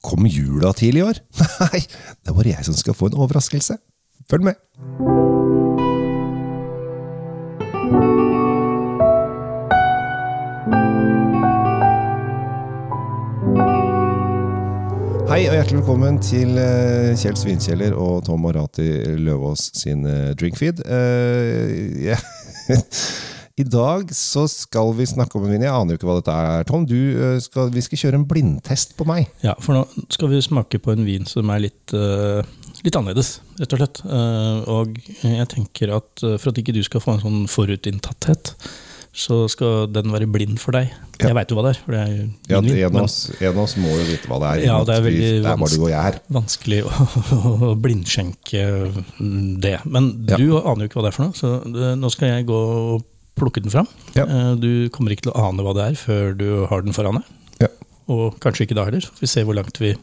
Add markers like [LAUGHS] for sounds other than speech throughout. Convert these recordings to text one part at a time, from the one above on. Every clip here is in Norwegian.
Kom jula tidlig i år? [LAUGHS] Nei, det er bare jeg som skal få en overraskelse. Følg med. Hei og hjertelig velkommen til eh, Kjell Svinkjeller og Tom Marati Løvaas sin eh, drinkfeed. [LAUGHS] Uh, ja. I dag så skal vi snakke om en vin. Jeg aner jo ikke hva dette er, Tom. Du, eh, skal, vi skal kjøre en blindtest på meg. Ja, for nå skal vi smake på en vin som er litt, uh, litt annerledes, rett og slett. Uh, og jeg tenker at for at ikke du skal få en sånn forutinntatthet, så skal den være blind for deg. Ja. Jeg veit jo hva det er, for det er Ja, en, av oss, må jo vite hva det er. Ja, det er veldig vi- det er vanskelig, vanskelig å, [LAUGHS] å blindskjenke det. Men Ja. du aner jo ikke hva det er for noe, så det, nå skal jeg gå og plukke den fram. Ja. Eh, Du kommer ikke til å ane hva det er før du har den foran deg. Ja. Og kanskje ikke da heller. Vi ser hvor langt vi,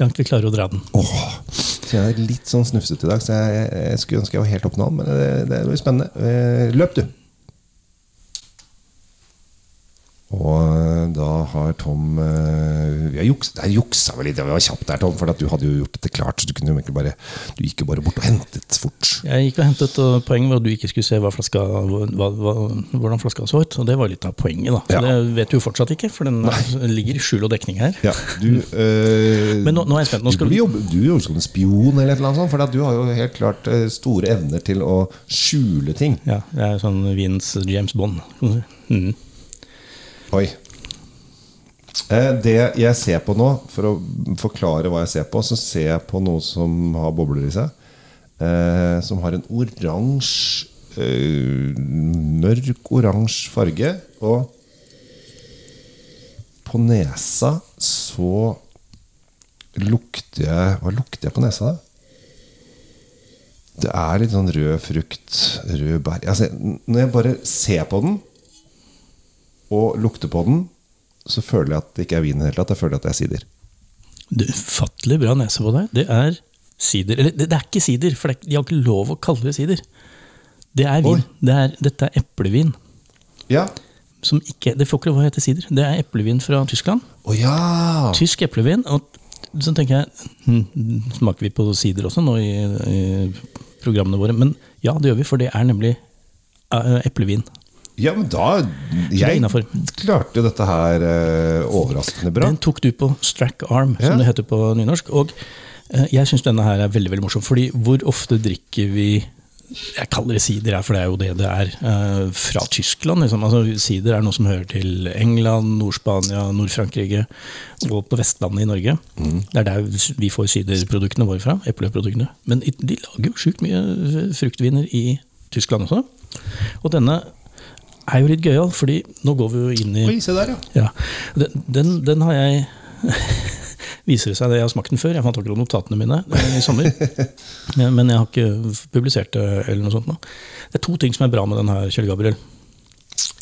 langt vi klarer å dra den. Åh, Så jeg er litt sånn snufsete i dag, så jeg, jeg skulle ønske jeg var helt oppe nå, men det, det blir spennende. Eh, Løp, du! Og da har Tom eh, Vi har juks, der juksa vi litt, Vi var kjapt der, Tom, for du hadde jo gjort dette klart. Så du, kunne jo bare, du gikk jo bare bort og hentet fort. Jeg gikk og hentet, og Poenget var at du ikke skulle se hva flaska, hva, hva, hvordan flaska så ut. Og det var litt av poenget. da. Ja. Det vet du jo fortsatt ikke, for den [LAUGHS] ligger i skjul og dekning her. Ja, du øh, Men nå, nå er jeg spent. Nå du skal burde jobbe du er jo som en spion, eller annet sånt, for du har jo helt klart eh, store evner til å skjule ting. Ja, jeg er sånn Wiens James Bond. [LAUGHS] Mm. Oi. Eh, Det jeg ser på nå, for å forklare hva jeg ser på, så ser jeg på noe som har bobler i seg. Eh, som har en oransje eh, Mørk oransje farge. Og på nesa så lukter jeg Hva lukter jeg på nesa, da? Det er litt sånn rød frukt, rød bær altså, Når jeg bare ser på den og lukter på den, så føler jeg at det ikke er vin i det hele tatt. Jeg føler at det er sider. Du, Ufattelig bra nese på deg. Det er sider. Eller, det, det er ikke sider, for er, de har ikke lov å kalle det sider. Det er vin. Det er, dette er eplevin. Ja. Som ikke, det får ikke lov å hete sider. Det er eplevin fra Tyskland. Å ja! Tysk eplevin. Og så tenker jeg, hm, smaker vi på sider også nå i, i programmene våre? Men ja, det gjør vi, for det er nemlig eh, eplevin. Ja, men da Jeg klarte dette her eh, overraskende bra. Den tok du på strack arm, Ja. som det heter på nynorsk. Og eh, jeg syns denne her er veldig veldig morsom, fordi hvor ofte drikker vi jeg kaller det sider, her, for det er jo det det er. eh, fra Tyskland. Liksom. Altså, sider er noe som hører til England, Nord-Spania, Nord-Frankrike og på Vestlandet i Norge. Det er der vi får siderproduktene våre fra. epleproduktene. Men de lager jo sjukt mye fruktviner i Tyskland også. Og denne er jo litt gøyal, fordi nå går vi jo inn i Oi, se der, ja. ja, den, den, den har jeg [LAUGHS] Viser det seg det jeg har smakt den før. Jeg fant akkurat notatene mine eh, i sommer. [LAUGHS] Men jeg har ikke publisert det. eller noe sånt nå. Det er to ting som er bra med den her, Kjell Gabriel.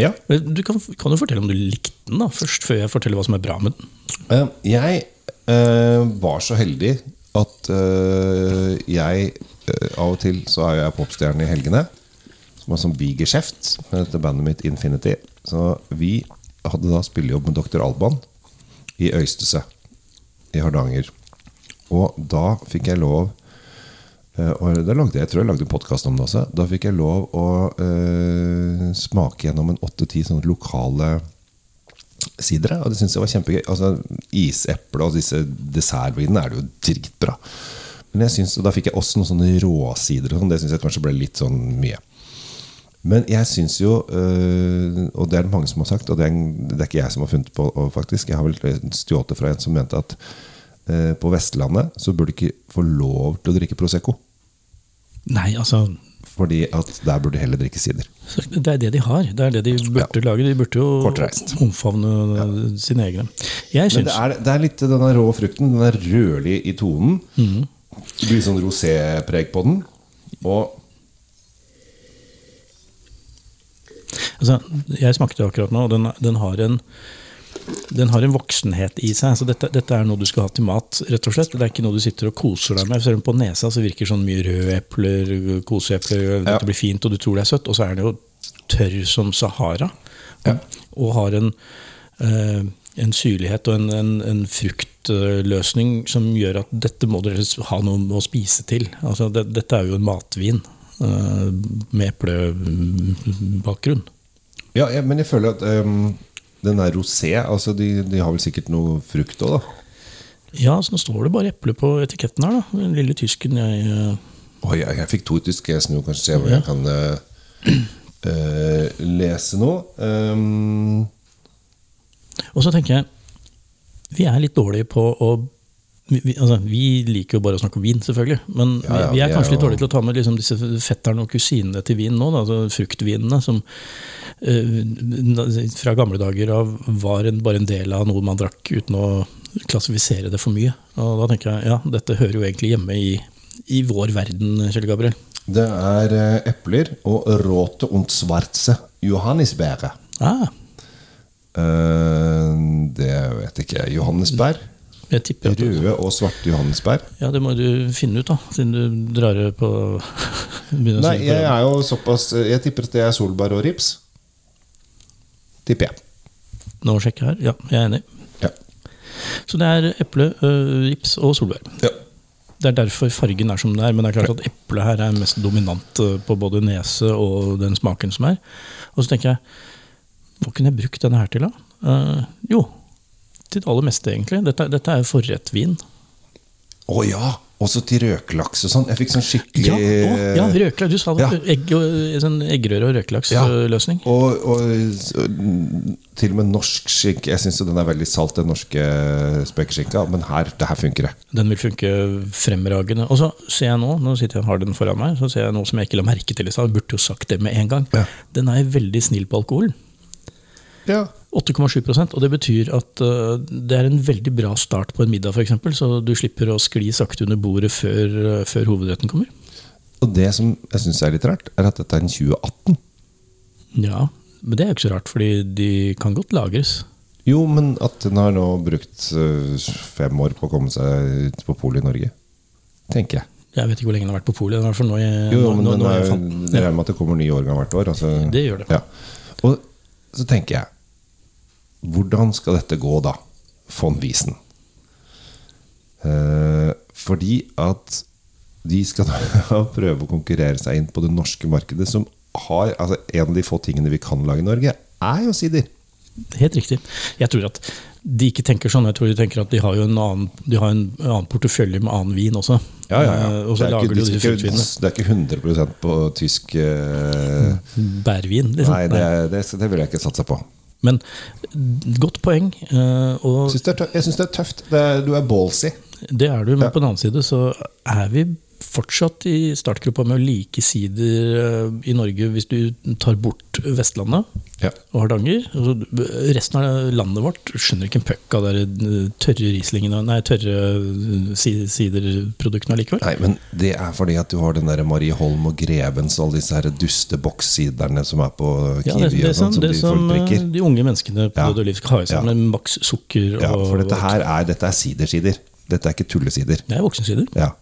ja. Du kan, kan du fortelle om du likte den da, først, før jeg forteller hva som er bra med den? Eh, Jeg øh, var så heldig at øh, jeg øh, Av og til så er jeg popstjerne i helgene. Som har sånn bigeskjeft med dette bandet mitt Infinity. Så vi hadde da spillejobb med Dr. Alban i Øystese i Hardanger. Og da fikk jeg lov eh, og da lagde jeg, jeg tror jeg lagde en podkast om det også. Da fikk jeg lov å eh, smake gjennom en åtte-ti sånne lokale sidere. Og det syntes jeg var kjempegøy. Altså, Iseple og disse dessertvinene er det jo dritbra. Men jeg synes, da fikk jeg også noen sånne råsider. Og sånn, det syns jeg kanskje ble litt sånn mye. Men jeg syns jo, øh, og det er det mange som har sagt, og det er, det er ikke jeg som har funnet på det faktisk, jeg har vel stjålet det fra en som mente at øh, på Vestlandet så burde du ikke få lov til å drikke Prosecco. Nei, altså Fordi at der burde du heller drikke sider. Det er det de har. Det er det de burde lage. De burde jo Kortreist. omfavne sine egne. Jeg Men det er, det er litt denne rå frukten. Den er rødlig i tonen. Det blir sånn rosépreg på den. Og Altså, jeg smakte akkurat nå, og den, den, har en, den har en voksenhet i seg. Så dette, dette er noe du skal ha til mat, rett og slett. Det er ikke noe du sitter og koser deg med. Selv om på nesa så virker sånn mye røde epler, koseepler, dette blir fint, og du tror det er søtt. Og så er det jo tørr som Sahara. Og, og har en, eh, en syrlighet og en, en, en frukt som gjør at dette må dere ha noe å spise til. Altså, det, dette er jo en matvin uh, med eplebakgrunn. Ja, jeg, men jeg føler at um, den der rosé. Altså de, de, har vel sikkert noe frukt òg, da? Ja, så nå står det bare eple på etiketten her, da. Den lille tysken jeg uh... Oi, jeg, jeg, fikk to tyske. Jeg snur kanskje se hvor ja. jeg kan uh, lese noe. Um... Og så tenker jeg vi er litt dårlige på å vi, altså, vi, liker jo bare å snakke om vin, selvfølgelig. Men ja, ja, vi, er kanskje litt dårlige til å ta med liksom, disse fetterne og kusinene til vin nå. Da, altså fruktvinene, som uh, fra gamle dager av var en, bare en del av noe man drakk uten å klassifisere det for mye. Og da tenker jeg ja, dette hører jo egentlig hjemme i, i vår verden, Kjell Gabriel. Det er uh, epler og råte und schwarze johannisbære. Ah. Uh, det vet ikke jeg. Johannesbær? Røde og svarte johannesbær? Ja, det må du finne ut, da. Siden du drar på [LAUGHS] Nei, jeg er jo såpass Jeg tipper at det er solbær og rips. Tipper jeg. Nå sjekker jeg her. Ja, jeg er enig. Ja. Så det er eple, rips og solbær. Ja. Det er derfor fargen er som den er. Men det er klart at eplet her er mest dominant på både nese og den smaken som er. Og så tenker jeg hva kunne jeg brukt denne her til, da? Uh, jo, til det aller meste, egentlig. Dette, dette er jo forrettvin. Å oh, ja! Også til røkelaks og sånn. Jeg fikk sånn skikkelig Ja, å, ja røkelaks. Du sa det. Ja. Egg, sånn eggerøre- og røkelaksløsning. Ja. Og, og, til og med norsk skinke. Jeg syns den er veldig salt, den norske spekeskinka. Men her, det her funker det. Den vil funke fremragende. Og så ser jeg nå, nå sitter jeg har den foran meg, så ser jeg noe som jeg ikke la merke til i stad. Burde jo sagt det med en gang. Ja. Den er veldig snill på alkoholen. Ja. 8,7% og det betyr at uh, det er en veldig bra start på en middag, f.eks. Så du slipper å skli sakte under bordet før, uh, før hovedretten kommer. Og det som jeg syns er litt rart, er at dette er en 2018. Ja, men det er jo ikke så rart, fordi de kan godt lagres. Jo, men at den har nå brukt uh, fem år på å komme seg ut på polet i Norge, tenker jeg. Jeg vet ikke hvor lenge den har vært på polet. Jo, jo, men nå, nå, nå, jeg, det regner med at det kommer nye årgang hvert år. Altså, det gjør det. Ja. Og så tenker jeg hvordan skal dette gå, da? Von Wiesen. Eh, fordi at de skal [LAUGHS] da prøve å konkurrere seg inn på det norske markedet, som har altså En av de få tingene vi kan lage i Norge, er jo sider. Helt riktig. Jeg tror at de ikke tenker sånn. Jeg tror de tenker at de har jo en annen, de har en annen portefølje med annen vin også. Ja, ja, ja. Eh, og så lager de ikke, de det er ikke 100% på tysk uh... Bærvin, liksom. Nei, det, det, det vil jeg ikke satse på. Men godt poeng. Uh, jeg syns det er tøft. Det er, du er ballsy. Det er du, men ja. på den annen side så er vi fortsatt i startgruppa med like sider eh, i Norge hvis du tar bort Vestlandet ja. og Hardanger. Resten av landet vårt skjønner ikke en puck av de eh, tørre rislingene Nei, tørre eh, siderproduktene allikevel. Nei, men det er fordi at du har den der Marie Holm og Grevens og alle disse her duste bokssiderne som er på Kiwi. Ja, det, det, som, som, det de, som de unge menneskene på ja. Liv skal ha i seg, med maks sukker og Ja, for dette her er, dette er sidersider. Dette er ikke tullesider. Det er voksensider. Ja.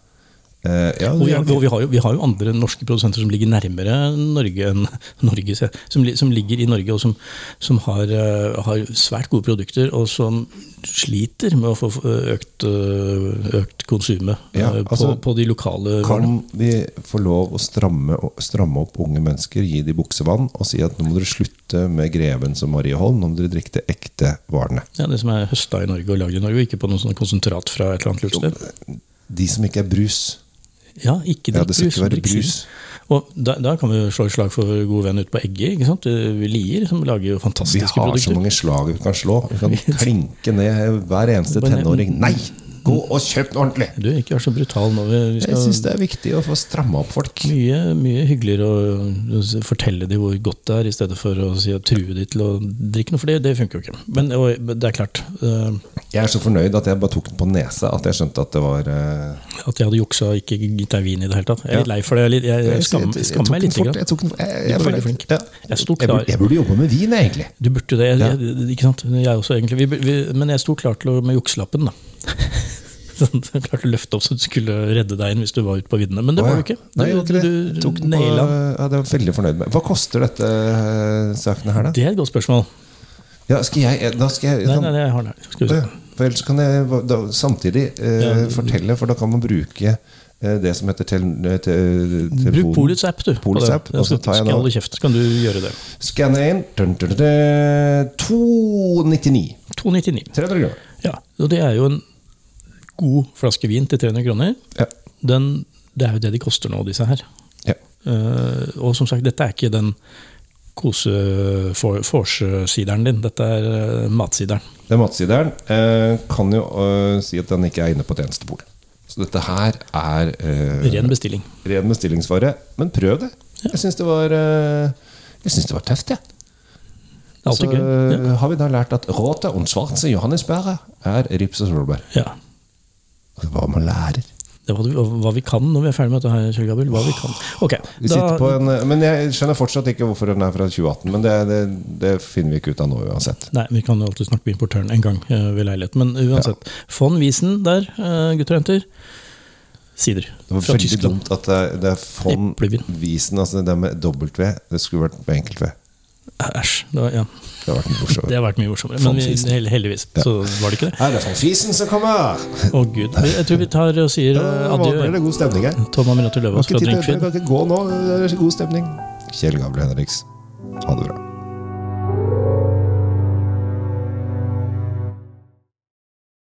Uh, ja, og, vi, og vi, har jo, vi, har jo, andre norske produsenter som ligger nærmere Norge enn [LAUGHS] Norge, som, som ligger i Norge og som, som har, uh, har, svært gode produkter, og som sliter med å få økt, uh, økt konsumet ja, altså, på, på, de lokale Kan vi få lov å stramme, stramme, opp unge mennesker, gi de buksevann, og si at nå må dere slutte med Greven som Marie Holm, nå må dere drikke de ekte varene? Ja, Det som er høsta i Norge og lagd i Norge, og ikke på noe sånt konsentrat fra et eller annet luftsted? De som ikke er brus. Ja, ikke drikk ja, det skal ikke være brus. Og da, da, kan vi slå et slag for vår gode venn ute på Egget. ikke sant? Lier, som lager jo fantastiske produkter. Vi har produkter. så mange slag vi kan slå. Vi kan [LAUGHS] klinke ned hver eneste tenåring. Nei! Gå og kjøp den ordentlig! Du, ikke vær så brutal nå. jeg syns det er viktig å få stramma opp folk. Mye, mye hyggeligere å fortelle dem hvor godt det er, i stedet for å si at true dem til å drikke noe. For det, det funker jo ikke. Men det er klart. Uh, jeg er så fornøyd at jeg bare tok den på nesa, at jeg skjønte at det var uh, At jeg hadde juksa og ikke gitt deg vin i det hele tatt. Jeg er litt lei for det. Jeg, jeg, jeg, jeg skammer meg litt. Fort, jeg tok den, jeg, jeg, er veldig flink. Ja. Jeg, burde, jeg, burde jobbe med vin, egentlig. Du burde det. Jeg, ikke sant? Jeg også, egentlig. Vi, vi, men jeg sto klar til å med jukselappen, da. [LAUGHS] Sånn, [LAUGHS] klarte å løfte opp så du skulle redde deg inn hvis du var ute på viddene. Men det var du ikke. Du, Nei, du, du, tok naila ja, Det var veldig fornøyd med. Hva koster dette uh, sakene her, da? Det er et godt spørsmål. Ja, skal jeg, da skal jeg Nei, nei, jeg har den her. Skal vi se. For ellers kan jeg da, samtidig eh, Ja. fortelle, for da kan man bruke eh, det som heter tel, tel, te, Bruk. Polets app, du. på app, og så tar jeg nå- kjeft, kan du gjøre det. Skanne inn. Dun, dun, dun, dun, 299. 299. 300 kroner. Ja, og det er jo en god flaske vin til 300 kroner. Ja. Den, det er jo det de koster nå, disse her. ja. Uh, og som sagt, dette er ikke den kose-vorse-sideren din. Dette er uh, matsideren. Den matsideren Uh, kan jo si at den ikke er inne på tjenestepol. Så dette her er Ren bestilling. ren bestillingsvare. Men prøv det. Jeg syns det var Jeg synes det var tøft, jeg. Det er Så altså. Ja. har vi da lært at råte og svarte johannesbæret er rips og solbær. ja. Hva man lærer. Det var hva vi kan når vi er ferdig med dette her, Kjell Gabriel. Hva vi kan. Okay, på en, men jeg skjønner fortsatt ikke hvorfor den er fra 2018. Men det, det, det finner vi ikke ut av nå uansett. Nei, vi kan jo alltid snakke med importøren en gang eh, ved leilighet. Men uansett. Von Wiesen der, eh, gutter og jenter. Sider. Det var veldig dumt at det, det er von Wiesen, altså det med W. Det skulle vært med enkelt V. Æsj. Det, var- ja. Det har vært mye morsommere. det har vært mye morsommere. Men vi, heldigvis ja. så var det ikke det. Er det von Wiesen som kommer? Å gud. Jeg tror vi tar og sier eh, blir adjø. det god stemning her. Tom Aminati Kan Løvaas fra Drinkfeed. kan ikke gå nå. Det er god stemning. Kjell Gabriel Henriks, ha det bra.